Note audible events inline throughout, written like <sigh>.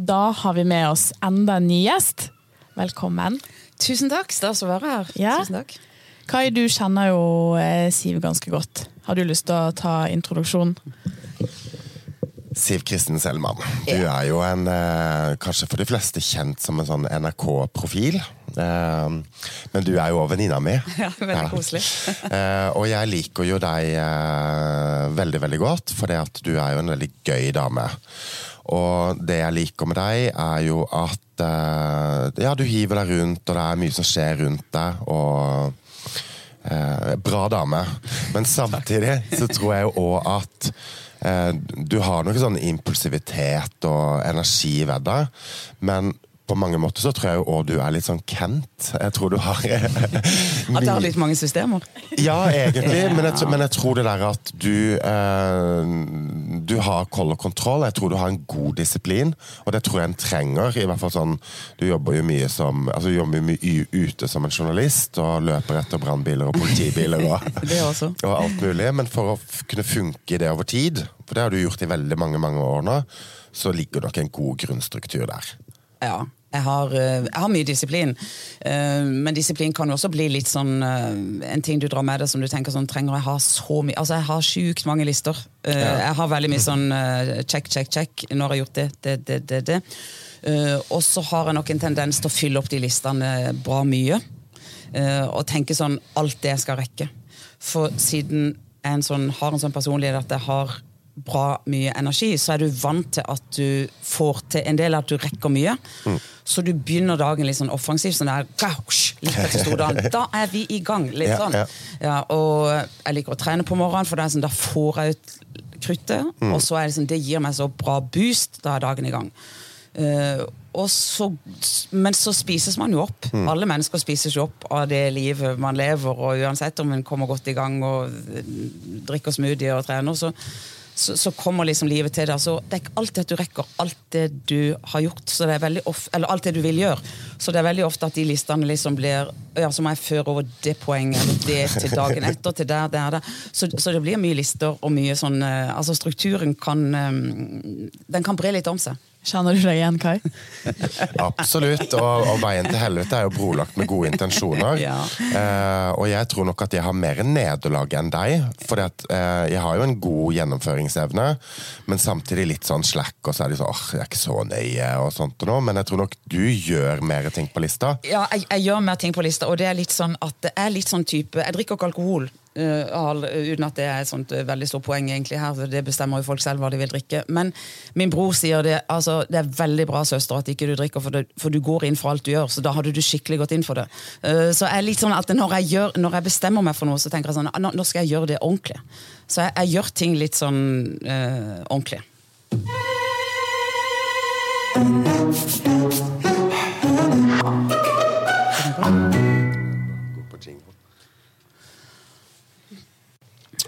Da har vi med oss enda en ny gjest. Velkommen. Tusen takk. Stas å være her. Ja. Tusen takk. Kai, du kjenner jo eh, Siv ganske godt. Har du lyst til å ta introduksjonen? Siv Kristin Selman. Du er jo en, eh, kanskje for de fleste kjent som en sånn NRK-profil. Eh, men du er jo òg venninna mi. <laughs> Ja, veldig koselig. <laughs> Eh, og jeg liker jo deg veldig, veldig godt, for du er jo en veldig gøy dame. Og det jeg liker med deg, er jo at eh, ja, du hiver deg rundt, og det er mye som skjer rundt deg. og Eh, bra dame. Men <laughs> samtidig så tror jeg jo òg at eh, du har noe sånn impulsivitet og energi ved deg. Men på mange måter så tror jeg jo òg du er litt sånn Kent. Jeg tror du har At jeg har litt mange systemer. Ja, egentlig. Men jeg, men jeg tror det der at du eh, Du har koll og kontroll. Jeg tror du har en god disiplin, og det tror jeg en trenger. i hvert fall sånn, Du jobber jo mye som altså du jobber mye ute som en journalist og løper etter brannbiler og politibiler og, <laughs> <laughs> og alt mulig. Men for å kunne funke i det over tid, for det har du gjort i veldig mange mange år nå, så ligger nok en god grunnstruktur der. Ja. Jeg har, eh, jeg har mye disiplin, Eh, men disiplin kan jo også bli litt sånn eh, en ting du drar med deg som du tenker sånn Trenger jeg ha så mye Altså, jeg har sjukt mange lister. Jeg har veldig mye sånn check, check, check. Nå har jeg gjort det, det, det, det. det. Og så har jeg nok en tendens til å fylle opp de listene bra mye. Og tenke sånn alt det jeg skal rekke. For siden jeg en sånn, har en sånn personlighet at jeg har bra mye energi, så er du vant til at du får til en del at du rekker mye. Så du begynner dagen litt sånn offensivt. Sånn der, litt etter. <laughs> Da er vi i gang. litt sånn. ja. Ja, og jeg liker å trene på morgenen, for sånn, da får jeg ut kruttet. Mm. Og så er det, sånn, det gir meg så bra boost. Da er dagen i gang. Uh, og så, men så spises man jo opp. Mm. Alle mennesker spises jo opp av det livet man lever. Og uansett om en kommer godt i gang og drikker smoothie og trener, så, så, så kommer liksom livet til deg. Så det er ikke alltid at du rekker alt det du har gjort, det er of, eller alt det du vil gjøre. Så det er veldig ofte at de listene liksom blir Ja, så må jeg føre over det poenget det til dagen etter, til der, der, der. Så, så det blir mye lister og mye sånn eh, Altså strukturen kan eh, Den kan bre litt om seg. Kjenner du deg igjen, Kai? <laughs> Absolutt. Og, og veien til helvete er jo brolagt med gode intensjoner. <laughs> Ja. Eh, og jeg tror nok at jeg har mer nederlag enn deg. For eh, jeg har jo en god gjennomføringsevne, men samtidig litt sånn slack, og så er det sånn åh, jeg er ikke så nøye, og sånt og noe. Men jeg tror nok du gjør mer ting på lista. Ja, jeg, jeg gjør mer ting på lista, og det er litt sånn at det er litt sånn type Jeg drikker ikke alkohol. Al- uten at det er et sånt eh, veldig stort poeng egentlig her, for det bestemmer jo folk selv hva de vil drikke. Men min bror sier det altså, det er veldig bra, søster, at ikke du drikker, for, det, for du går inn for alt du gjør. Så da hadde du skikkelig gått inn for det. Uh, så jeg er litt sånn at når jeg, gjør, når jeg bestemmer meg for noe, så tenker jeg sånn nå, nå skal jeg gjøre det ordentlig. Så jeg, jeg gjør ting litt sånn uh, ordentlig.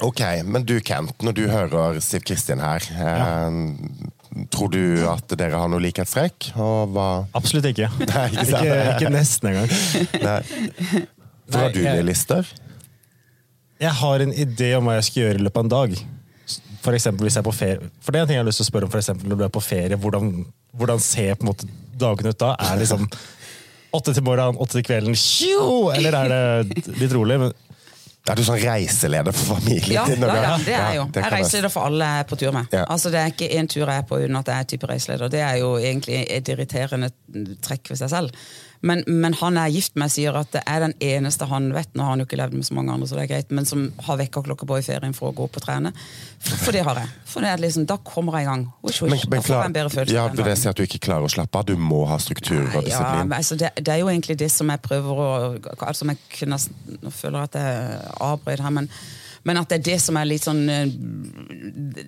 Ok, men du Kent, når du hører Siv Kristin her, eh, tror du at dere har noe likhetstrekk? Absolutt ikke. <laughs> Nei, ikke ikke, ikke nesten engang. <laughs> Nei. Hvor har du det i lister? Jeg har en idé om hva jeg skal gjøre i løpet av en dag. For eksempel hvis jeg er på ferie. For det er en ting jeg har lyst til å spørre om for eksempel når du er på ferie. Hvordan, hvordan ser på en måte dagene ut da? Er det liksom åtte til morgenen, åtte til kvelden, tjo! Eller er det litt rolig? Men Er du sånn reiseleder for familien Ja, din? ja, det er jeg jo. Jeg er reiseleder for alle jeg er på tur med. Ja. Altså Det er ikke én tur jeg er på uten at jeg er type reiseleder. Det er jo egentlig et irriterende trekk ved seg selv. Men, men han er gift med, sier at det er den eneste han vet, nå har han jo ikke levd med så mange andre, så det er greit, men som har vekkerklokke på i ferien for å gå på og trene. For, for det har jeg. For det er liksom, Da kommer jeg i gang. Ush, ush, Men, men klar, ja, vil det si at du ikke klarer å slappe av? Du må ha struktur og Ja, disiplin? men altså det, det er jo egentlig det som jeg prøver å altså jeg kunne, Nå føler jeg at jeg avbryter her, men, men at det er det som er litt sånn eh,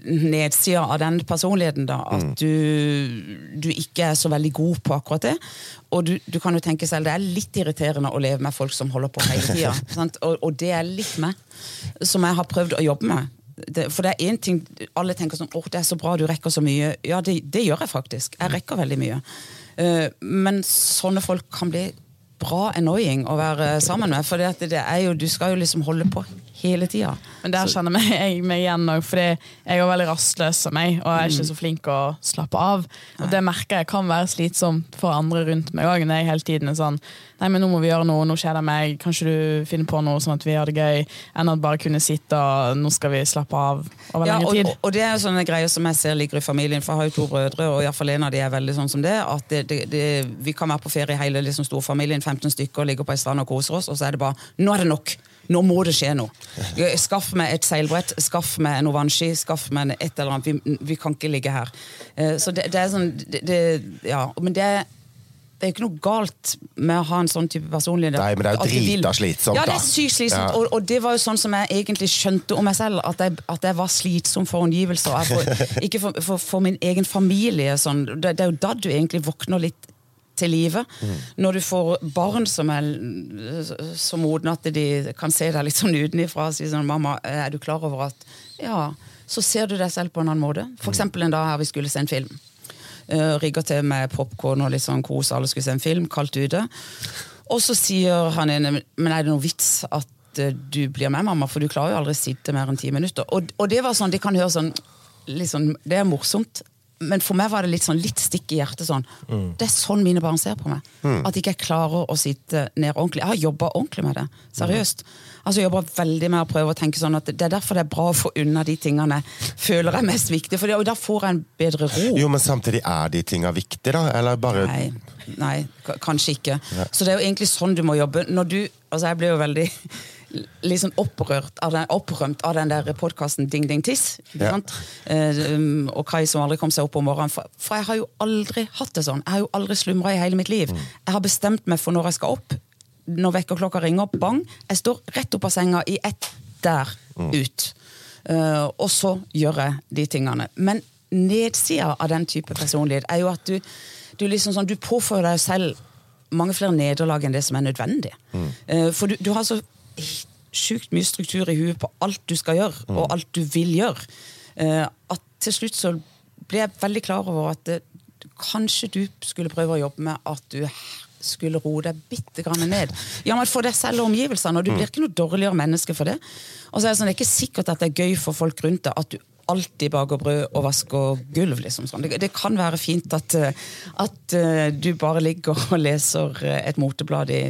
nedsida av den personligheten. da, At Mm. du, du ikke er så veldig god på akkurat det. Og du, du kan jo tenke selv, det er litt irriterende å leve med folk som holder på hele tida. <laughs> og, og det er litt meg, som jeg har prøvd å jobbe med. Det, for det er én ting Alle tenker sånn 'Å, det er så bra, du rekker så mye'. Ja, det, det gjør jeg faktisk. Jeg rekker veldig mye. Uh, men sånne folk kan bli bra annoying å være sammen med. For det, det er jo, du skal jo liksom holde på hele tida. Men der kjenner meg- <laughs> jeg meg igjen òg, fordi jeg er veldig rastløs som meg, og jeg er ikke så flink å slappe av. Og det merker jeg kan være slitsomt for andre rundt meg òg, når jeg hele tiden er sånn Nei, men nå må vi gjøre noe, nå kjeder jeg meg, kanskje du finner på noe sånn at vi har det gøy, enn at bare kunne sitte og nå skal vi slappe av over Ja, lenge tid. og- og det er sånne greier som jeg ser ligger i familien, for jeg har jo to brødre, og iallfall en av de er veldig sånn som det. At det, det, det, vi kan være på ferie hele liksom, storfamilien, 15 stykker, ligger på ei strand og koser oss, og så er det bare Nå er det nok! Nå må det skje noe. Skaff meg et seilbrett, skaff meg noe vannski, skaff meg et eller annet. Vi, vi kan ikke ligge her. Eh, Så det, det er sånn det, det, Ja, men det det er jo ikke noe galt med å ha en sånn type personlighet. Nei, men det er jo drita slitsomt, Ja, det er sykt slitsomt. Ja. Og, og det var jo sånn som jeg egentlig skjønte om meg selv, at jeg, at jeg var slitsom for omgivelser. For, <laughs> ikke for, for, for min egen familie. Sånn. Det, det er jo da du egentlig våkner litt til live. Mm. Når du får barn som er så modne at de kan se deg litt sånn utenifra og si sånn 'Mamma, er du klar over at Ja, så ser du deg selv på en annen måte. For Mm. en dag her vi skulle se en film. Uh, rigga til med popkorn og litt sånn kos, alle skulle se en film, kaldt ute. Og så sier han ene Men er det noe vits at eh, du blir med, mamma? For du klarer jo aldri å sitte mer enn ti minutter. Og, og det var sånn, det kan høre sånn, liksom, sånn Det er morsomt. Men for meg var det litt sånn litt stikk i hjertet. sånn. Det er sånn mine barn ser på meg. At jeg ikke klarer å sitte ned ordentlig. Jeg har jobba ordentlig med det. Seriøst. Altså jeg jobber veldig med å prøve å tenke sånn at Det er derfor det er bra å få unna de tingene jeg føler er mest viktige. For da får jeg en bedre ro. Jo, men samtidig er de tinga viktige, da? Eller bare Nei, nei kanskje ikke. Så det er jo egentlig sånn du må jobbe. Når du, altså Jeg ble jo veldig litt sånn opprørt av den, opprømt av den der podkasten Ding Ding Tiss. Ja. um, og Kai som aldri kom seg opp om morgenen. For, for jeg har jo aldri hatt det sånn. Jeg har jo aldri slumra i hele mitt liv. Jeg har bestemt meg for når jeg skal opp. Når vekkerklokka ringer, bang. Jeg står rett opp av senga i ett der ut. Uh, og så gjør jeg de tingene. Men nedsida av den type personlighet er jo at du, du liksom sånn, du påfører deg selv mange flere nederlag enn det som er nødvendig. Eh, for du, du har så sjukt mye struktur i huet på alt du skal gjøre, og alt du vil gjøre, eh, at til slutt så ble jeg veldig klar over at det, kanskje du skulle prøve å jobbe med at du skulle roe deg bitte grann ned. Ja, men For deg selv og omgivelsene, og du blir ikke noe dårligere menneske for det. Og så er Det sånn, det er ikke sikkert at det er gøy for folk rundt deg at du alltid baker brød og vasker gulv. liksom sånn. Det, det kan være fint at, eh, at eh, du bare ligger og leser eh, et moteblad i,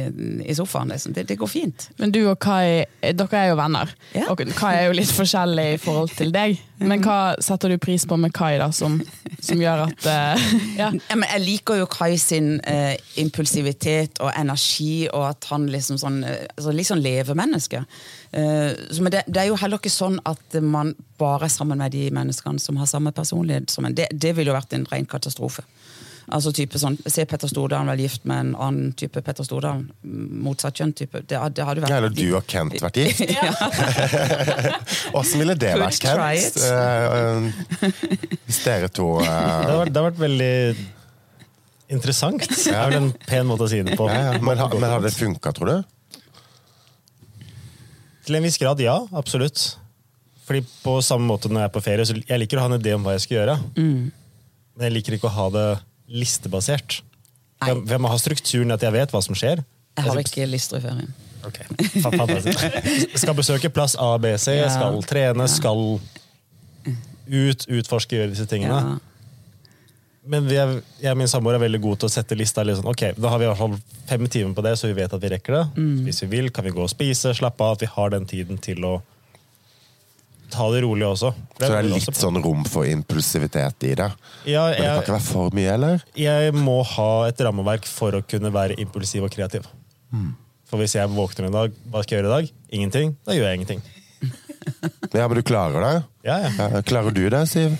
i sofaen. Liksom. Det, det går fint. Men du og Kai, dere er jo venner. Ja. Og Kai er jo litt forskjellig i forhold til deg. Men hva setter du pris på med Kai, da, som, som gjør at uh, ja. Jeg liker jo Kai sin uh, impulsivitet og energi, og at han liksom sånn altså sånn levemenneske. Eh, men det, det er jo heller ikke sånn at man bare er sammen med de menneskene som har samme personlighet som en. Det, det ville jo vært en ren katastrofe. Altså type sånn, Se Petter Stordalen være gift med en annen type Petter Stordalen. Motsatt kjønn-type. Det, det hadde vært Ja, Eller du og Kent vært gift? <laughs> <laughs> Åssen ville det vært, Kent? Uh, Eh, eh, Hvis dere to <laughs> Det eh, har, vært, det har vært veldig interessant. Det er vel en pen måte å si det på. ja, ja. Men, men har det funka, tror du? Til en viss grad, ja. Absolutt. Fordi på samme måte når jeg er på ferie, så jeg liker å ha en idé om hva jeg skal gjøre. Men jeg liker ikke å ha det listebasert. Jeg, jeg må ha strukturen at jeg vet hva som skjer. Jeg har ikke lister i ferien. Ok, fantastisk. <laughs> Skal besøke plass A, B, C, Ja. skal trene, skal ut, utforske, gjøre disse tingene. Ja. Men vi er, jeg og min samboer er veldig gode til å sette lista litt sånn, ok, da har vi i hvert fall fem timer på det, så vi vet at vi rekker det. Mm. Hvis vi vil, kan vi gå og spise, slappe av, at vi har den tiden til å ta det rolig også. Så det er litt også. sånn rom for impulsivitet i det? Ja, Men det kan ikke være for mye, eller? jeg må ha et rammeverk for å kunne være impulsiv og kreativ. Mm. For hvis jeg våkner en dag, hva skal jeg gjøre i dag? Ingenting. Da gjør jeg ingenting. <laughs> Ja, men du klarer det? Ja, ja. Ja, klarer du det, Siv?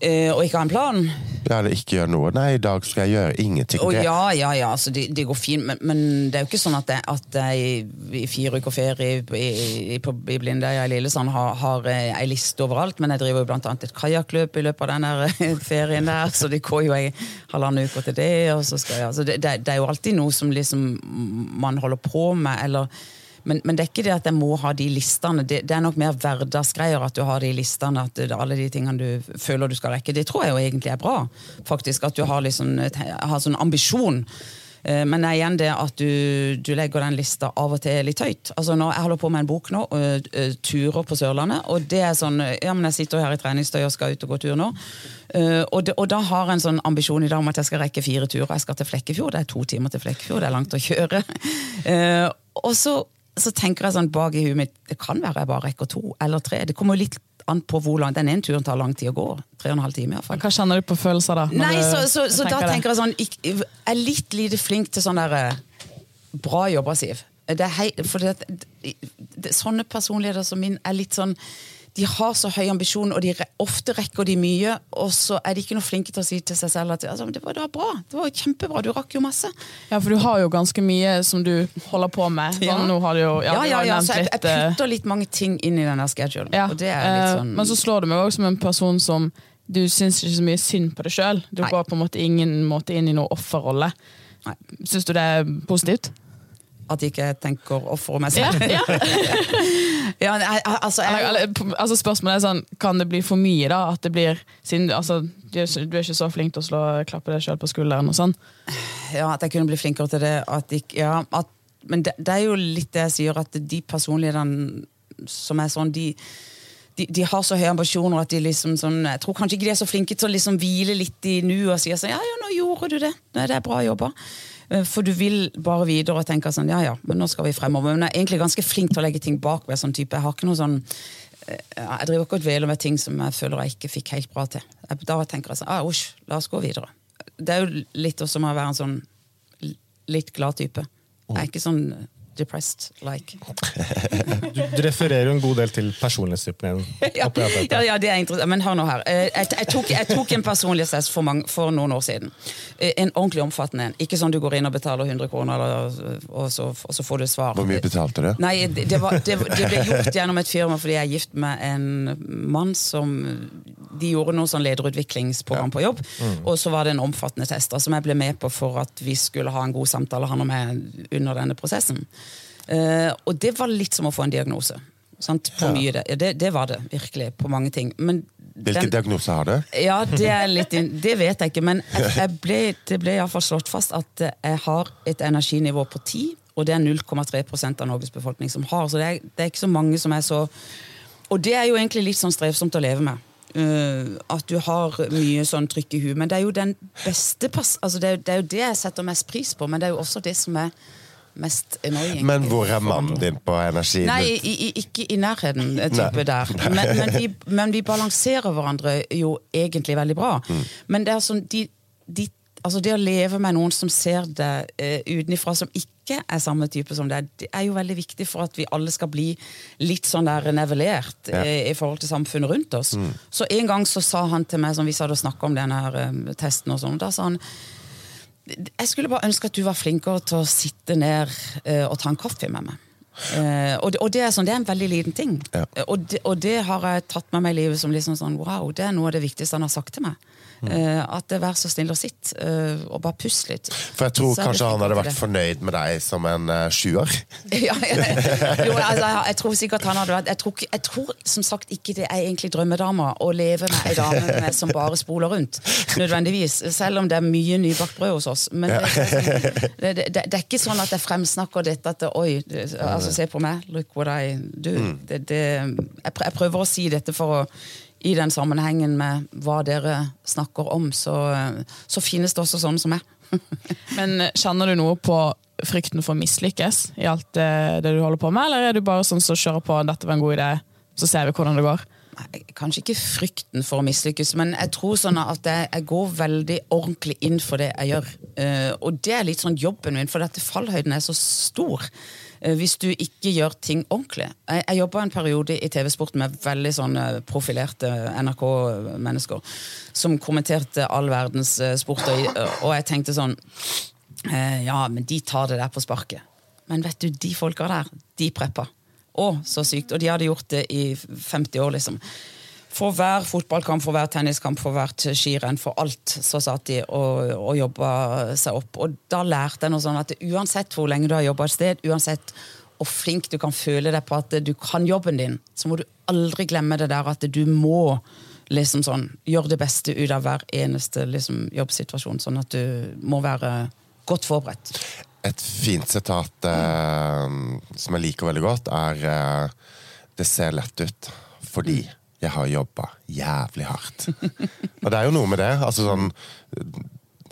Eh, og ikke ha en plan? Ja, eller ikke gjøre noe? Nei, i dag skal jeg gjøre ingenting. Å ja, ja, ja, altså det, det går fint, men, men det er jo ikke sånn at jeg, at jeg i, fire uker ferie i, i, på, i Blindøya i Lillesand har, har eh, ei liste overalt, men jeg driver jo blant annet et kajakkløp i løpet av den der eh, ferien der, så det går jo ei halvannen uke til det, og så skal jeg, altså det, det, det er jo alltid noe som liksom man holder på med, eller men, men det er ikke det at jeg må ha de listene. Det, det er nok mer hverdagsgreier at du har de listene. At alle de tingene du føler du skal rekke. Det tror jeg jo egentlig er bra. faktisk, At du har liksom har sånn ambisjon. Eh, Men det er igjen det at du, du legger den lista av og til litt høyt. Altså nå, Jeg holder på med en bok nå, øh, uh, turer på Sørlandet. Og det er sånn, ja men jeg sitter her i treningstøy og skal ut og gå tur nå. Uh, og, de, og da har jeg en sånn ambisjon i dag om at jeg skal rekke fire turer. Jeg skal til Flekkefjord, det er to timer til Flekkefjord, det er langt å kjøre. Uh, <laughs> og så, så tenker jeg sånn bak i huet mitt, det kan være jeg bare rekker to eller tre. Det kommer litt an på hvor lang Den ene turen tar lang tid å gå. Tre og en halv time i hvert fall. Hva kjenner du på følelser da? Nei, så, så, så, så da det? tenker jeg sånn Jeg er litt lite flink til sånn der eh, Bra jobba, Siv. Det er hei, for det, det, det, sånne personligheter som min er litt sånn De har så høy ambisjon, og de, re- ofte rekker de mye, og så er de ikke noe flinke til å si til seg selv at altså, det, var, det var bra. Det var kjempebra. Du rakk jo masse. Ja, for du har jo ganske mye som du holder på med. Ja. Nå har du jo Ja, ja, ja, så jeg, jeg eh, putter litt mange ting inn i denne schedulen. ja. Og det er litt eh, sånn Men så slår du meg også som en person som du syns ikke så mye synd på deg sjøl. Du Nei. går på en måte ingen måte inn i noen offerrolle. Syns du det er positivt? At jeg ikke tenker ofre meg selv. ja. <laughs> Ja, nei, altså, jeg, altså spørsmålet er sånn, Kan det bli for mye, da? At det blir siden, altså, du, er, ikke- så flink til å slå, klappe deg sjøl på skulderen og sånn? ja, at jeg kunne bli flinkere til det. At jeg, ja, at, men det, det er jo litt det jeg sier, at de personlighetene som er sånn, de, de, de har så høye ambisjoner at de liksom sånn Jeg tror kanskje ikke de er så flinke til å liksom hvile litt i nuet og si sånn Ja, ja, nå gjorde du det. Det er bra jobba. Eh, For du vil bare videre og tenke sånn Ja, ja, men nå skal vi fremover. Men jeg er egentlig ganske flink til å legge ting bak meg. sånn type. Jeg har ikke noe sånn eh, Jeg driver ikke og dveler med ting som jeg føler jeg ikke fikk helt bra til. Jeg- Da tenker jeg sånn ah, Osj, la oss gå videre. Det er jo litt også med å være en sånn litt glad type. Jeg er ikke sånn depressed like. Du, du refererer jo en god del til personlighetstypen din. <laughs> ja, ja, ja, det er interessant. Men hør nå her. Eh, Jeg, jeg, tok, jeg tok en personlighetstest for, mange, for noen år siden. Eh, En ordentlig omfattende en. Ikke sånn du går inn og betaler 100 kroner, eller, og, så, og så får du svar. Hvor mye betalte du? Nei, det, det, var, det, det ble gjort gjennom et firma fordi jeg er gift med en mann som De gjorde noe sånn lederutviklingsprogram på jobb, og så var det en omfattende test da, som jeg ble med på for at vi skulle ha en god samtale han og meg under denne prosessen. Eh, og det var litt som å få en diagnose. Sant? På Ja. mye det. Det. Det var det virkelig, på mange ting. Men Hvilken diagnose har du? ja, det, er litt inn, <laughs> det vet jeg ikke, men jeg, jeg ble, det ble iallfall slått fast at jeg har et energinivå på 10, og det er 0,3% av Norges befolkning som har. Så det er, det er ikke så mange som er så Og det er jo egentlig litt sånn strevsomt å leve med. Uh, at du har mye sånn trykk i huet. Men det er jo den beste pass, altså det, er, det er jo det jeg setter mest pris på, men det er jo også det som er mest annoying. Men hvor er mannen din på energi? Nei, i, i, ikke i nærheten eh, type Nei. der. Men, men, vi, men vi balanserer hverandre jo egentlig veldig bra. Mm. Men det er sånn de, de, altså det å leve med noen som ser det uh, utenfra, som ikke er samme type som deg, det er jo veldig viktig for at vi alle skal bli litt sånn der nivellert Ja. eh, i forhold til samfunnet rundt oss. Mm. Så en gang så sa han til meg, som vi hadde snakka om denne her, eh, testen, og sånn, da sa han jeg skulle bare ønske at du var flinkere til å sitte ned uh, og ta en kaffe med meg. Uh, og, det, og det, er sånn, det er en veldig liten ting. Ja. Uh, Og, det, og det har jeg tatt med meg i livet som liksom sånn, wow, det er noe av det viktigste han har sagt til meg. Mm. Eh, at det vær så snill å sitte eh, og bare puste litt. For jeg tror kanskje han hadde vært det. fornøyd med deg som en uh, sjuer. <laughs> ja, ja. Jo, altså, jeg, jeg tror sikkert han hadde vært jeg tror, jeg tror som sagt ikke det er egentlig drømmedama å leve med ei dame med, som bare spoler rundt. Nødvendigvis. Selv om det er mye nybakt brød hos oss. Men det, sånn- det, det, det, er ikke sånn at jeg fremsnakker dette at det, Oi, altså, se på meg. Look what I do. Jeg, prø- jeg prøver å si dette for å i den sammenhengen med hva dere snakker om, så, så finnes det også sånne som meg. <laughs> Men eh, kjenner du noe på frykten for å mislykkes i alt det, det du holder på med, eller er du bare sånn som kjører på 'dette var en god idé', så ser vi hvordan det går? Nei, Kanskje ikke frykten for å mislykkes, men jeg tror sånn at jeg, jeg går veldig ordentlig inn for det jeg gjør. Uh, og det er litt sånn jobben min, for dette fallhøyden er så stor. Eh, hvis du ikke gjør ting ordentlig. Jeg, jeg jobba en periode i TV-sporten med veldig sånn eh, profilerte NRK-mennesker som kommenterte all verdens sporter, sport, og, jeg tenkte sånn eh, Ja, men de tar det der på sparket. Men vet du, de folka der, de preppa. Å, så sykt. Og de hadde gjort det i 50 år, liksom. For hver fotballkamp, for hver tenniskamp, for hvert skirenn, for alt, så satt de og, og jobba seg opp. Og da lærte jeg noe sånn at uansett hvor lenge du har jobba et sted, uansett hvor flink du kan føle deg på at du kan jobben din, så må du aldri glemme det der at du må liksom sånn gjøre det beste ut av hver eneste liksom, jobbsituasjon. Sånn at du må være godt forberedt. Et fint sitat eh, som jeg liker veldig godt, er eh, Det ser lett ut fordi jeg har jobba jævlig hardt. Og det er jo noe med det. altså sånn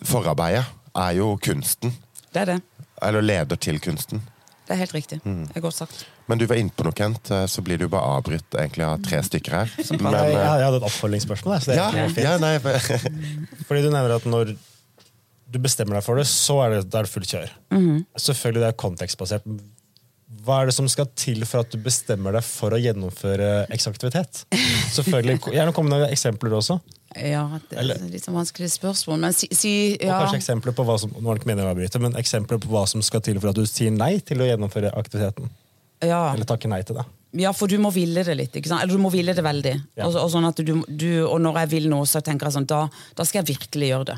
Forarbeidet er jo kunsten. Det er det. Eller leder til kunsten. Det er helt riktig. Det er godt sagt. Men du var inne på noe, Kent, eh, så blir du bare avbrutt egentlig av tre stykker her. Men, Nei, jeg, eh, jeg hadde et oppfølgingsspørsmål. Så det ja, er fint. ja, nei, for- <laughs> Fordi du nevner at når du bestemmer deg for det, så er det, det er fullt kjør. Selvfølgelig det er kontekstbasert. Hva er det som skal til for at du bestemmer deg for å gjennomføre X aktivitet? Selvfølgelig, Gjerne kom med noen eksempler også. Ja, det er Eller- litt sånn vanskelig spørsmål. Men si, si Og kanskje eksempler på hva som nå er det ikke meningen å avbryte, men eksempler på hva som skal til for at du sier nei til å gjennomføre aktiviteten. ja. Eller takker nei til det. Ja, for du må ville det litt. Eller du må ville det veldig. Ja. Og, og, sånn at du, du, og når jeg vil noe, så tenker jeg sånn, da, da skal jeg virkelig gjøre det.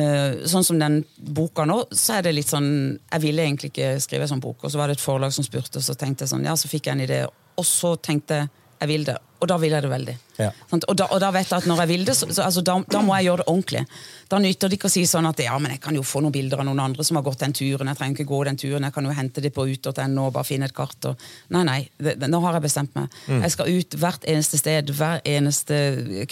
Eh, sånn som den boka nå, så er det litt sånn Jeg ville egentlig ikke skrive en sånn bok, og så var det et forlag som spurte, og så tenkte jeg sånn, ja, så fikk jeg en idé, og så tenkte jeg jeg vil det. Og da vil jeg det veldig. Ja. Og, da, og da vet jeg at når jeg vil det, så, så altså, da, da må jeg gjøre det ordentlig. Da nytter det ikke å si sånn at ja, men jeg kan jo få noen bilder av noen andre som har gått den turen. Jeg trenger ikke gå den turen, jeg kan jo hente det på ut.no og bare finne et kart. Og, nei, nei, det, det, nå har jeg bestemt meg. Jeg skal ut hvert eneste sted, hver eneste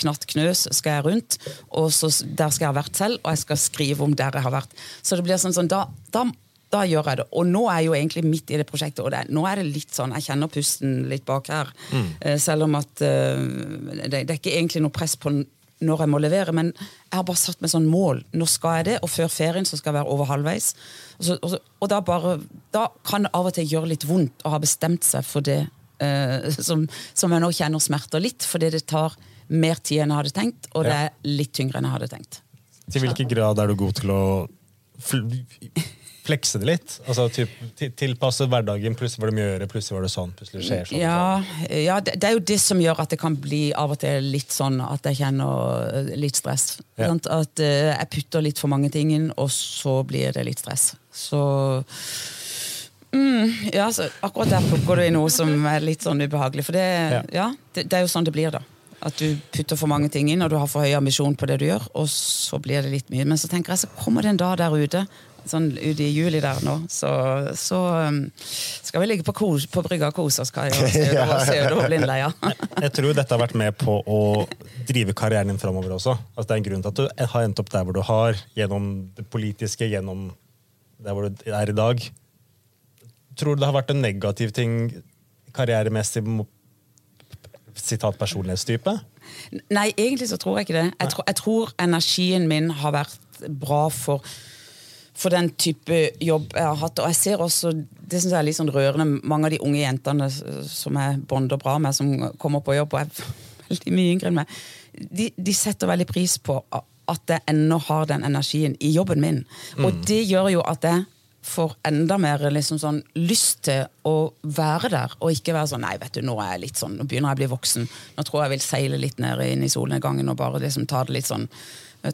knatt knøs skal jeg rundt. Og så, der skal jeg ha vært selv, og jeg skal skrive om der jeg har vært. Så det blir sånn, sånn da, da da gjør jeg det. Og nå er jeg jo egentlig midt i det prosjektet, og det, nå er det litt sånn, jeg kjenner pusten litt bak her. Eh, selv om at eh, det, det er ikke egentlig noe press på når jeg må levere, men jeg har bare satt meg sånn mål. Nå skal jeg det, og før ferien så skal jeg være over halvveis. Og, så, og, så, og da, bare, da kan det av og til gjøre litt vondt å ha bestemt seg for det eh, <laughs> som, som jeg nå kjenner smerter litt, fordi det tar mer tid enn jeg hadde tenkt, og det er litt tyngre enn jeg hadde tenkt. Til hvilken grad er du god til å flekse det litt? Altså typ, Tilpasse hverdagen. Plutselig var det mye å gjøre, plutselig var det sånn. plutselig skjer sånn. Ja, ja det, det er jo det som gjør at det kan bli av og til litt sånn at jeg kjenner eh, litt stress. Ja. At uh, jeg putter litt for mange ting inn, og så blir det litt stress. Så mm, Ja, så akkurat der plukker du i noe som er litt sånn ubehagelig. For det, Ja. ja. det, det er jo sånn det blir, da. At du putter for mange ting inn, og du har for høy ambisjon på det du gjør, og så blir det litt mye. Men så tenker jeg, så kommer det en dag der ute, sånn ut i juli der nå, så, så um, skal vi ligge på, kos, på brygga og kose oss, Kai, og se <laughs> utover- se utover Blindleia. <laughs> Jeg tror dette har vært med på å drive karrieren din framover også. Altså, det er en grunn til at du har endt opp der hvor du har, gjennom det politiske, gjennom der hvor du er i dag. Tror du det har vært en negativ ting karrieremessig sitat personlighetstype? Nei, egentlig så tror jeg ikke det. Jeg, tror- jeg tror energien min har vært bra for, for den type jobb jeg har hatt. Og jeg ser også, det synes jeg er litt sånn rørende, mange av de unge jentene som jeg bonder bra med, som kommer på jobb og er <laughs> veldig mye yngre enn meg, de, de setter veldig pris på at jeg ennå har den energien i jobben min. Og det gjør jo at jeg får enda mer liksom sånn lyst til å være der, og ikke være sånn Nei, vet du, nå er jeg litt sånn, nå begynner jeg å bli voksen. Nå tror jeg jeg vil seile litt ned inn i solnedgangen og bare liksom ta det litt sånn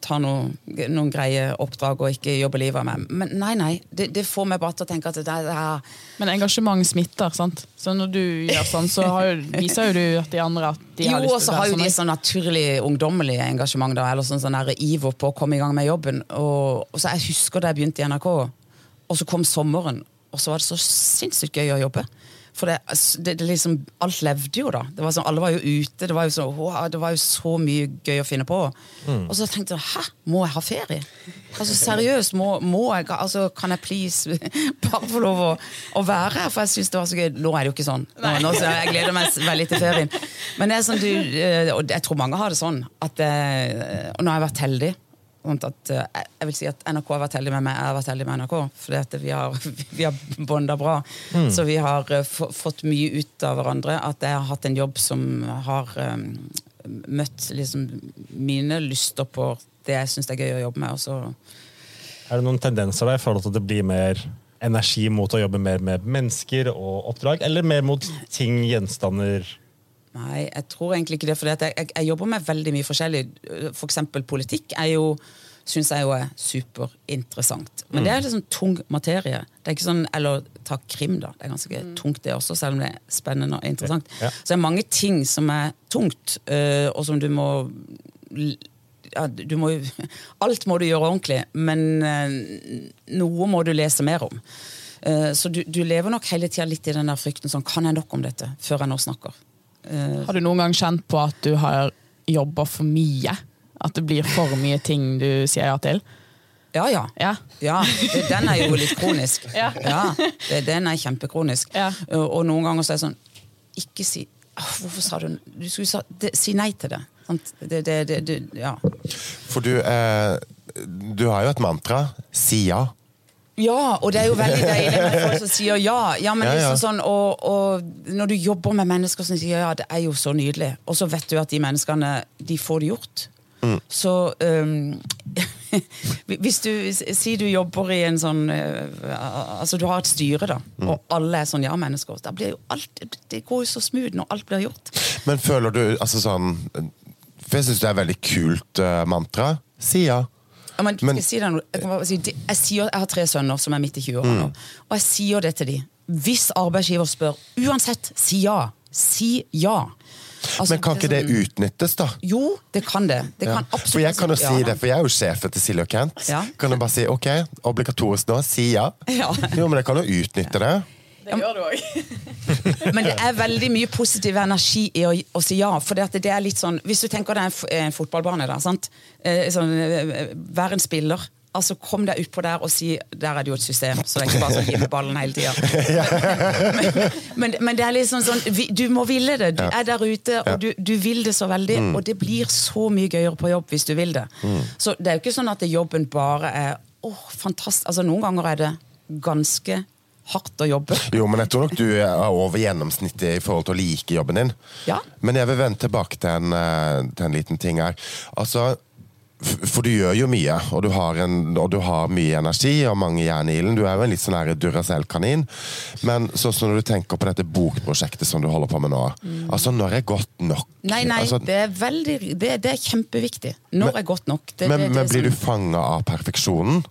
Ta noen, noen greie oppdrag og ikke jobbe livet meg. Men nei, nei. Det, det får meg bare til å tenke at det, det er Men engasjement smitter, sant? Så når du gjør sånn, så har jo, viser jo du at de andre at de Jo, har lyst og så har jo de sånn. sånn naturlig ungdommelig engasjement, da, eller sånn, sånn der iver på å komme i gang med jobben. Og, og så Jeg husker da jeg begynte i NRK, og så kom sommeren, og så var det så sinnssykt gøy å jobbe. For det, det, det liksom, alt levde jo da. Det var sånn, alle var jo ute. Det var jo, så, wow, det var jo så mye gøy å finne på. Og så tenkte jeg hæ, må jeg ha ferie? Altså Seriøst, må, må jeg altså, Kan jeg please <laughs> bare få lov å, å være her? For jeg syns det var så gøy. Nå er det jo ikke sånn. Nå, nå, så jeg gleder meg veldig til ferien. Men det er sånn du, eh, og jeg tror mange har det sånn, at eh, Og nå har jeg vært heldig. Sånn at, eh, jeg vil si at NRK har vært heldig med meg, jeg har vært heldig med NRK. For vi har, <laughs> vi har bonda bra. Så vi har eh, fått mye ut av hverandre. At jeg har hatt en jobb som har um, møtt liksom, mine lyster på det jeg syns er gøy å jobbe med. Også. Er det noen tendenser der i forhold til at det blir mer energi mot å jobbe mer med mennesker og oppdrag, eller mer mot ting, gjenstander? Nei, jeg tror egentlig ikke det. For jeg, jeg, jeg jobber med veldig mye forskjellig. For eksempel politikk er jo syns jeg jo er superinteressant. Men det er liksom tung materie. Det er ikke sånn, Eller ta krim, da. Det er ganske tungt, det også, selv om det er spennende og interessant. Ja. Så det er mange ting som er tungt, øh, og som du må ja, du må, <laughs> Alt må du gjøre ordentlig, men eh, noe må du lese mer om. Eh, så du, du lever nok hele tida litt i den der frykten sånn Kan jeg nok om dette før jeg nå snakker? Eh, Har du noen gang kjent på at du har jobba for mye? At det blir for mye ting du sier ja til? ja, ja. Ja. Ja, den er jo litt kronisk. <laughs> Ja. det, Den er kjempekronisk. Ja. Og, og noen ganger så er det sånn Ikke si Hvorfor sa du Du skulle sa, det, Si nei til det. Sant? Det, det, det, det, ja. For du, eh, du har jo et mantra. Si ja. Ja, og det er jo veldig deilig med folk som sier ja. ja, men Ja, ja. Liksom sånn, og, og når du jobber med mennesker som sier ja, det er jo så nydelig, og så vet du at de menneskene de får det gjort. Mm. Så um, <laughs> Hvis du Si du jobber i en sånn uh, Altså du har et styre, da, Mm. og alle er sånn ja-mennesker. Da blir jo alt Det går jo så smooth når alt blir gjort. Men føler du altså sånn For jeg syns det er et veldig kult uh, mantra. Si ja. Men- jeg, si noe? Jeg, si, jeg, sier, jeg har tre sønner som er midt i 20-åra nå. Og jeg sier det til dem. Hvis arbeidsgiver spør, uansett, si ja. Si ja. Altså, Men kan ikke det sånn- utnyttes, da? Jo, det kan det. det kan ja. For jeg kan jo si det, for jeg er jo sjefen til Silje og Kent. Ja. Kan du bare si ok, obligatorisk nå, si ja? <laughs> Ja. Jo, men jeg kan jo utnytte det. Det gjør du òg. <laughs> Men det er veldig mye positiv energi i å, å si ja. For det, at det er litt sånn Hvis du tenker deg en, en fotballbane, da, sant? Eh, sånn, eh, vær en spiller. Altså Kom deg utpå der og si Der er det jo et system, så det er ikke bare sånn hive ballen hele tida. <laughs> <laughs> Men, men, men det er liksom sånn vi, Du må ville det. Du er der ute, og du, du vil det så veldig. Og det blir så mye gøyere på jobb hvis du vil det. Så det er jo ikke sånn at jobben bare er åh, fantastisk. Altså Noen ganger er det ganske hardt å jobbe. Jo, men jeg tror nok du er over gjennomsnittet i forhold til å like jobben din. Ja. Men jeg vil vende tilbake til en, eh, til en liten ting her. Altså, for du gjør jo mye, og du har, en, og du har mye energi og mange jern i ilden. Du er jo en litt sånn Duracell-kanin. Men sånn som når du tenker på dette bokprosjektet som du holder på med nå. Altså, når er godt nok? Mm. Nei, nei, Altså, det er veldig Det, det er kjempeviktig. Når er godt nok? Det, men, det, men blir du sånn- fanga av perfeksjonen?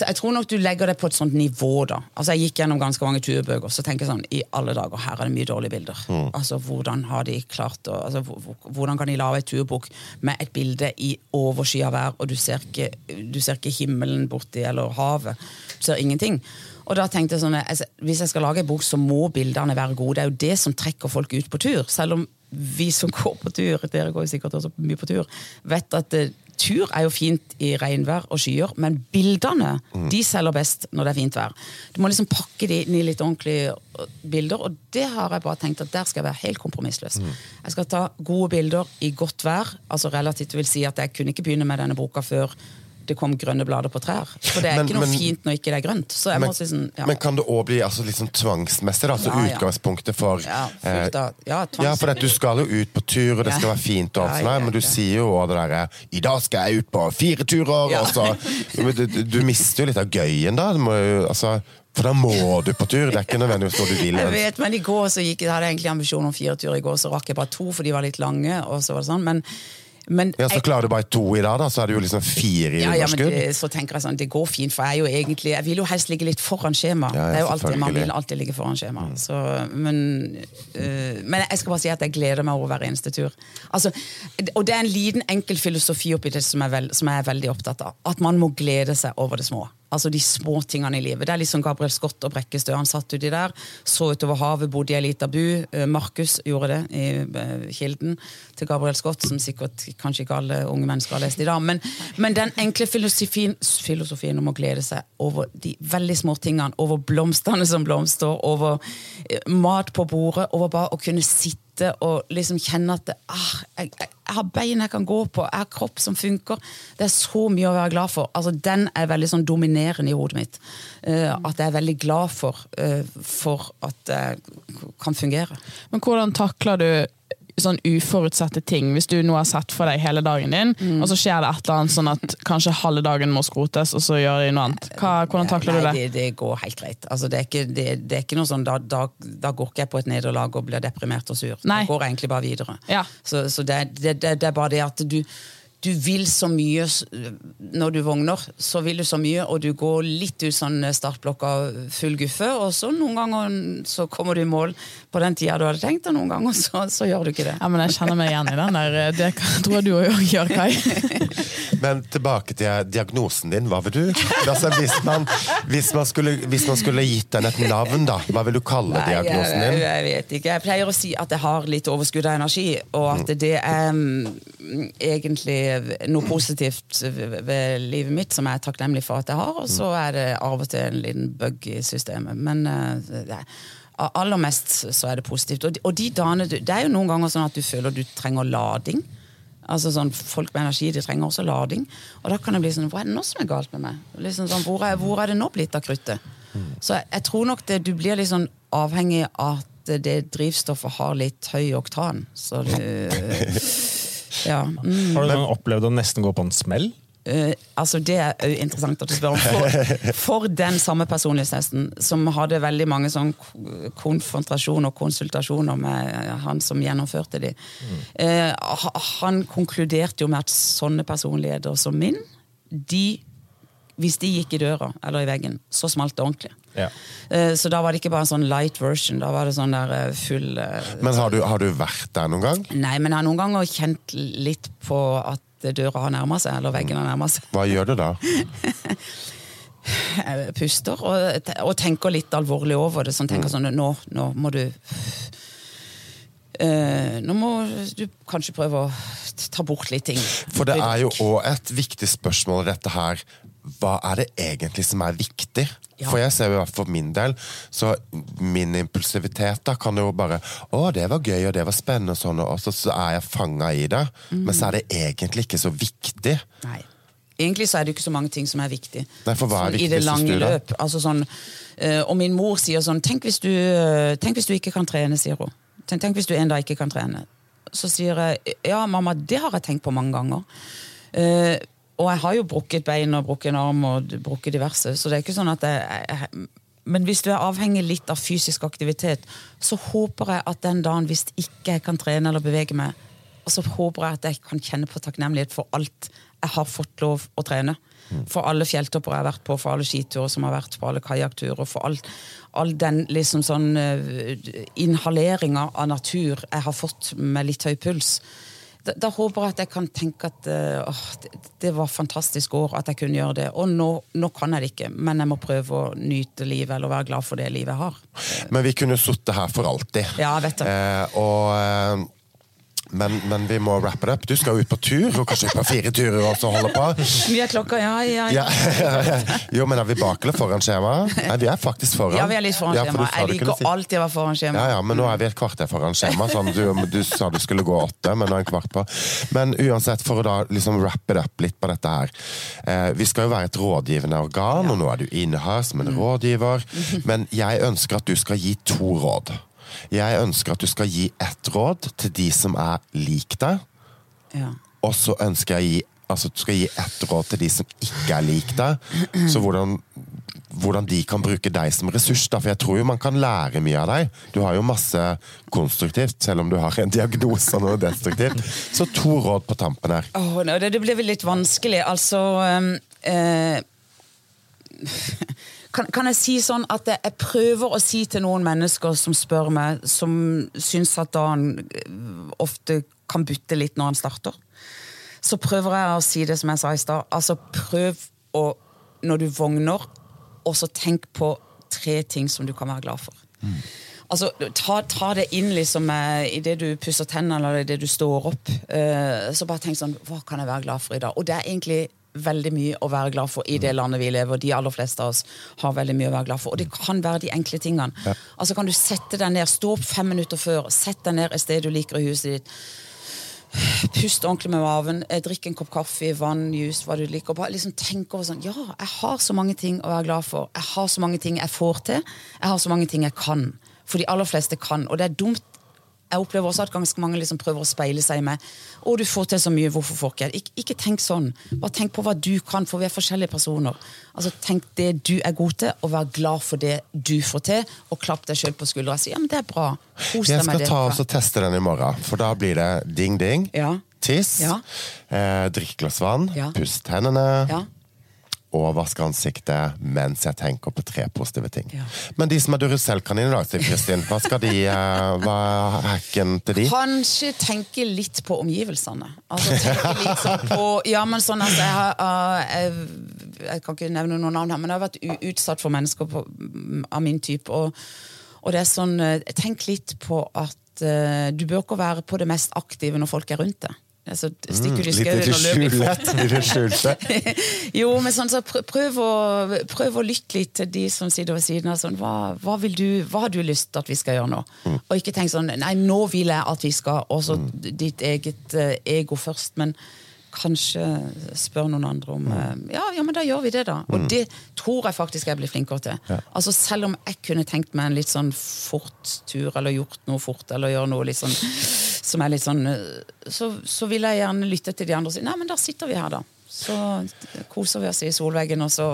Jeg, jeg tror nok du legger det på et sånt nivå, da. Altså Jeg gikk gjennom ganske mange turbøker, så tenker jeg sånn I alle dager, her er det mye dårlige bilder. Mm. Altså Hvordan har de klart å altså, hvor- hvor- Hvordan kan de lage et turbok med et bilde i overskya vær, og du ser ikke, du ser ikke himmelen borti, eller havet. Du ser ingenting. Og da tenkte jeg sånn, altså, Hvis jeg skal lage en bok, så må bildene være gode. Det er jo det som trekker folk ut på tur. Selv om vi som går på tur, dere går jo sikkert også mye på tur, vet at uh, tur er jo fint i regnvær og skyer, men bildene de selger best når det er fint vær. Du må liksom pakke de inn i litt ordentlige øh, bilder, og det har jeg bare tenkt at der skal jeg være helt kompromissløs. Jeg skal ta gode bilder i godt vær, altså relativt vil si at jeg kunne ikke begynne med denne boka før det kom grønne blader på trær. For det er Men- ikke noe men- fint når ikke det er grønt. Men, si sånn, ja. men kan det òg bli altså, litt sånn tvangsmessig? Altså Ja, ja. utgangspunktet for Ja, eh, fullt av, ja, for at du skal jo ut på tur, og det skal være fint, og alt men du sier jo også det derre I dag skal jeg ut på fire turer, og så du, du- du mister jo litt av gøyen da. Du må jo, altså, for da må du på tur. Det er ikke nødvendigvis noe du vil. Jeg vet, men i går så gikk, jeg hadde egentlig ambisjon om fire turer i går, så rakk jeg bare to, for de var litt lange. og så var det sånn, men, men Ja, Så klarer du bare to i dag, da, så er det jo liksom fire i ja, ja, men underskudd. det, så tenker jeg sånn, det går fint, for jeg jo egentlig Jeg vil jo helst ligge litt foran skjema. Ja, ja, det er jo alltid, Man vil alltid ligge foran skjema. Så, men, øh, men jeg skal bare si at jeg gleder meg over hver eneste tur. Altså, og det er en liten, enkel filosofi oppi det som, jeg, vel, som jeg er veldig opptatt av. At man må glede seg over det små. Altså de små tingene i livet. Det er litt som Gabriel Scott og Brekkestø. Han satt uti der, så utover havet, bodde i ei lita bu. Eh, Markus gjorde det i eh, kilden til Gabriel Scott, som sikkert kanskje ikke alle unge mennesker har lest i dag. Men, men den enkle filosofien, filosofien om å glede seg over de veldig små tingene, over blomstene som blomster, over eh, mat på bordet, over bare å kunne sitte og liksom kjenne at det, ah, jeg, jeg, jeg har bein jeg kan gå på, jeg har kropp som funker. Det er så mye å være glad for. Altså, den er veldig sånn dominerende i hodet mitt. Uh, at jeg er veldig glad for, uh, for at jeg kan fungere. Men hvordan takler du sånn uforutsette ting? Hvis du nå har sett for deg hele dagen din, Mm. og så skjer det et eller annet sånn at kanskje halve dagen må skrotes, og så gjør de noe annet. Hva, hvordan takler Nei, du det? det? Det går helt greit. Altså, det, er ikke, det, det er ikke noe sånn, da, da, da går ikke jeg på et nederlag og blir deprimert og sur. Nei. Da går jeg egentlig bare videre. Ja. Så, så det, det, det, det er bare det at du, du vil så mye når du vogner. Så vil du så mye, og du går litt ut sånn startblokka full guffe. Og så noen ganger så kommer du i mål på den tida du hadde tenkt, og noen ganger så, så gjør du ikke det. Ja, men Jeg kjenner meg igjen i den der. Det tror jeg du òg gjør, Kai. <laughs> Men tilbake til diagnosen din. Hva vil du? Altså, hvis, man, hvis, man skulle, hvis man skulle gitt den et navn, da, hva vil du kalle Nei, diagnosen din? jeg vet ikke. Jeg pleier å si at jeg har litt overskudd av energi, og at det er um, egentlig noe positivt ved livet mitt som jeg er takknemlig for at jeg har, og så er det av og til en liten bug i systemet. Men uh, er- aller mest så er det positivt. Og de, og de dagene Det er jo noen ganger sånn at du føler du trenger lading. Altså sånn, Folk med energi de trenger også lading. Og da kan det bli sånn Hva er det nå som er galt med meg? Liksom sånn, hvor, er, hvor er det nå blitt av kruttet? Så jeg, jeg tror nok det, du blir litt sånn avhengig av at det drivstoffet har litt høy oktan. Så du <laughs> Ja. Mm. Har du noen opplevd å nesten gå på en smell? Eh, altså Det er jo interessant at du spør om. For, for den samme personlighetstesten, som hadde veldig mange sånn konfrontasjoner og konsultasjoner med han som gjennomførte de, ha- han konkluderte jo med at sånne personligheter som min, de hvis de gikk i døra eller i veggen, så smalt det ordentlig. Ja. Eh, Så da var det ikke bare en sånn light version, da var det sånn der full Men har du, har du vært der noen gang? Nei, men jeg har noen ganger kjent litt på at døra har nærma seg, eller veggen har nærma seg. Hva gjør du da? <laughs> Jeg puster og, og tenker litt alvorlig over det. Sånn, tenker sånn, nå, nå må du eh, Nå må du kanskje prøve å ta bort litt ting. For det er jo òg et viktig spørsmål dette her. Hva er det egentlig som er viktig? Ja. For jeg ser jo for min del, så min impulsivitet da kan jo bare Å, det var gøy, og det var spennende, og sånn, og så, så er jeg fanga i det. Men så er det egentlig ikke så viktig. Nei. Egentlig så er det ikke så mange ting som er viktig. Nei, for hva er viktig, I det lange løp. Altså sånn, eh, og min mor sier sånn tenk hvis, du, eh, tenk hvis du ikke kan trene, sier hun. Tenk, tenk hvis du en dag ikke kan trene. Så sier jeg ja, mamma, det har jeg tenkt på mange ganger. Eh, og jeg har jo brukket bein og brukket en arm og brukket diverse, så det er ikke sånn at jeg, jeg men hvis du er avhengig litt av fysisk aktivitet, så håper jeg at den dagen hvis ikke jeg kan trene eller bevege meg, så håper jeg at jeg kan kjenne på takknemlighet for alt jeg har fått lov å trene. For alle fjelltopper jeg har vært på, for alle skiturer som har vært på, alle kajakkturer, for all, all den liksom sånn uh, inhaleringa av natur jeg har fått med litt høy puls. Da, da håper jeg at jeg kan tenke at eh, åh, det, det var fantastisk år at jeg kunne gjøre det. Og nå, nå kan jeg det ikke, men jeg må prøve å nyte livet eller være glad for det livet jeg har. Men vi kunne sittet her for alltid. Ja, vet du. Eh, og, eh, men, men vi må wrap it up. Du skal jo ut på tur, og kanskje ut på fire turer også holde på. Mye er klokka, ja, ja, ja. Jo, men er vi bak eller foran skjema? Nei, vi er faktisk foran. Ja, vi er litt foran Ja, skjema. Jeg liker si- alltid å være foran skjema. Ja, ja, men nå er vi et kvarter foran skjema. Sånn, du, du sa du skulle gå åtte, men nå er en kvart på. Men uansett, for å da liksom wrap it up litt på dette her. Eh, vi skal jo være et rådgivende organ, og nå er du inne her som en rådgiver. Men jeg ønsker at du skal gi to råd. Jeg ønsker at du skal gi ett råd til de som er lik deg, Ja. og så ønsker jeg å gi Altså, du skal gi ett råd til de som ikke er lik deg. Så hvordan, hvordan de kan bruke deg som ressurs. Da. For jeg tror jo man kan lære mye av deg. Du har jo masse konstruktivt, selv om du har en diagnose og noe destruktivt. Så to råd på tampen her. Åh, det, det blir vel litt vanskelig. Altså um, eh, <laughs> kan, kan jeg si sånn at jeg, prøver å si til noen mennesker som spør meg, som syns at dagen eh, ofte kan butte litt når han starter, så prøver jeg å si det som jeg sa i stad. Altså, prøv å, når du vogner, også tenk på tre ting som du kan være glad for. Altså, ta, ta det inn liksom eh, idet du pusser tennene eller idet du står opp. Uh, så bare tenk sånn Hva kan jeg være glad for i dag? Og det er egentlig veldig mye å være glad for i det landet vi lever. De aller fleste av oss har veldig mye å være glad for. Og det kan være de enkle tingene. Altså Kan du sette deg ned, stå opp fem minutter før, sett deg ned et sted du liker i huset ditt. Pust ordentlig med maven, eh, drikk en kopp kaffe, vann, juice, hva du liker. Bare liksom tenk over sånn Ja, jeg har så mange ting å være glad for. Jeg har så mange ting jeg får til. Jeg har så mange ting jeg kan. For de aller fleste kan. Og det er dumt jeg opplever også at ganske mange liksom prøver å speile seg med å du får til så mye, hvorfor får ikke jeg ikke, ikke tenk sånn. Bare tenk på hva du kan, for vi er forskjellige personer. Altså Tenk det du er god til, og vær glad for det du får til. Og klapp deg sjøl på skuldra og si ja, men det er bra. Kos deg Jeg skal ta oss og teste den i morgen, for da blir det ding-ding, Ja. tiss, Ja. eh, drikk glass vann, Ja. Pust hendene. Ja. Og vaske ansiktet mens jeg tenker på tre positive ting. Ja. Men de som er Duracell-kaniner, dag, Siv Kristin, hva skal de, eh, hva er hacken til de? Kanskje tenke litt på omgivelsene. Altså tenke litt sånn på Ja, men sånn at jeg, har, uh, jeg, jeg kan ikke nevne noen navn her, men jeg har vært utsatt for mennesker på, av min type. Og, og det er sånn uh, Tenk litt på at uh, du bør ikke være på det mest aktive når folk er rundt deg. Altså, i Mm, Litt i skauen og løper i i skjulte. <laughs> Jo, men sånn, så prøv, å, prøv å lytte litt til de som sitter ved siden av. Sånn, hva, hva, du, hva har du lyst til at vi skal gjøre nå? Og ikke tenk sånn Nei, nå vil jeg at vi skal Og så ditt eget uh, ego først. Men kanskje spør noen andre om uh, ja, ja, men da gjør vi det, da. Og det tror jeg faktisk jeg blir flinkere til. Altså Selv om jeg kunne tenkt meg en litt sånn fort tur, eller gjort noe fort, eller gjøre noe litt sånn som er litt sånn eh, Så, så vil jeg gjerne lytte til de andre og si nei, men da sitter vi her, da. Så koser vi oss i solveggen, og så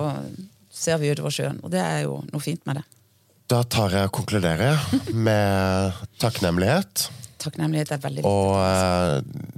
ser vi utover sjøen. Og det er jo noe fint med det. Da tar jeg og konkluderer med takknemlighet. Takknemlighet er veldig viktig. Og eh,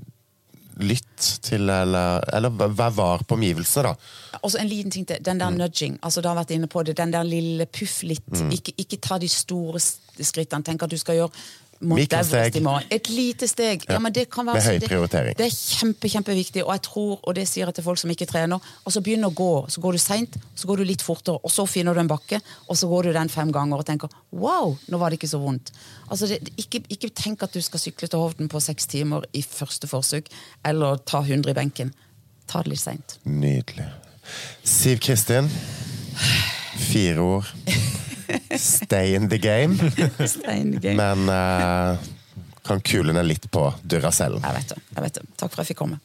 lytt til Eller, eller vær var på omgivelsene, da. Og så en liten ting til. Den der nudging. altså du har vært inne på det, Den der lille puff litt. Ikke, ikke ta de store skrittene. Tenk at du skal gjøre Mikrosteg. Et lite steg. Ja, men det kan være Med høy det- prioritering. Det er kjempe, kjempeviktig, og jeg tror, og det sier jeg til folk som ikke trener, altså begynn å gå. Så går du seint, så går du litt fortere, og så finner du en bakke, og så går du den fem ganger og tenker wow, nå var det ikke så vondt. Altså det, ikke, ikke tenk at du skal sykle til Hovden på seks timer i første forsøk, eller ta 100 i benken. Ta det litt seint. Nydelig. Siv Kristin, fire ord. <laughs> Stay in the game. <laughs> Stay in the game. Men uh, kan kule ned litt på Duracellen. Jeg vet det. jeg vet det. Takk for at jeg fikk komme.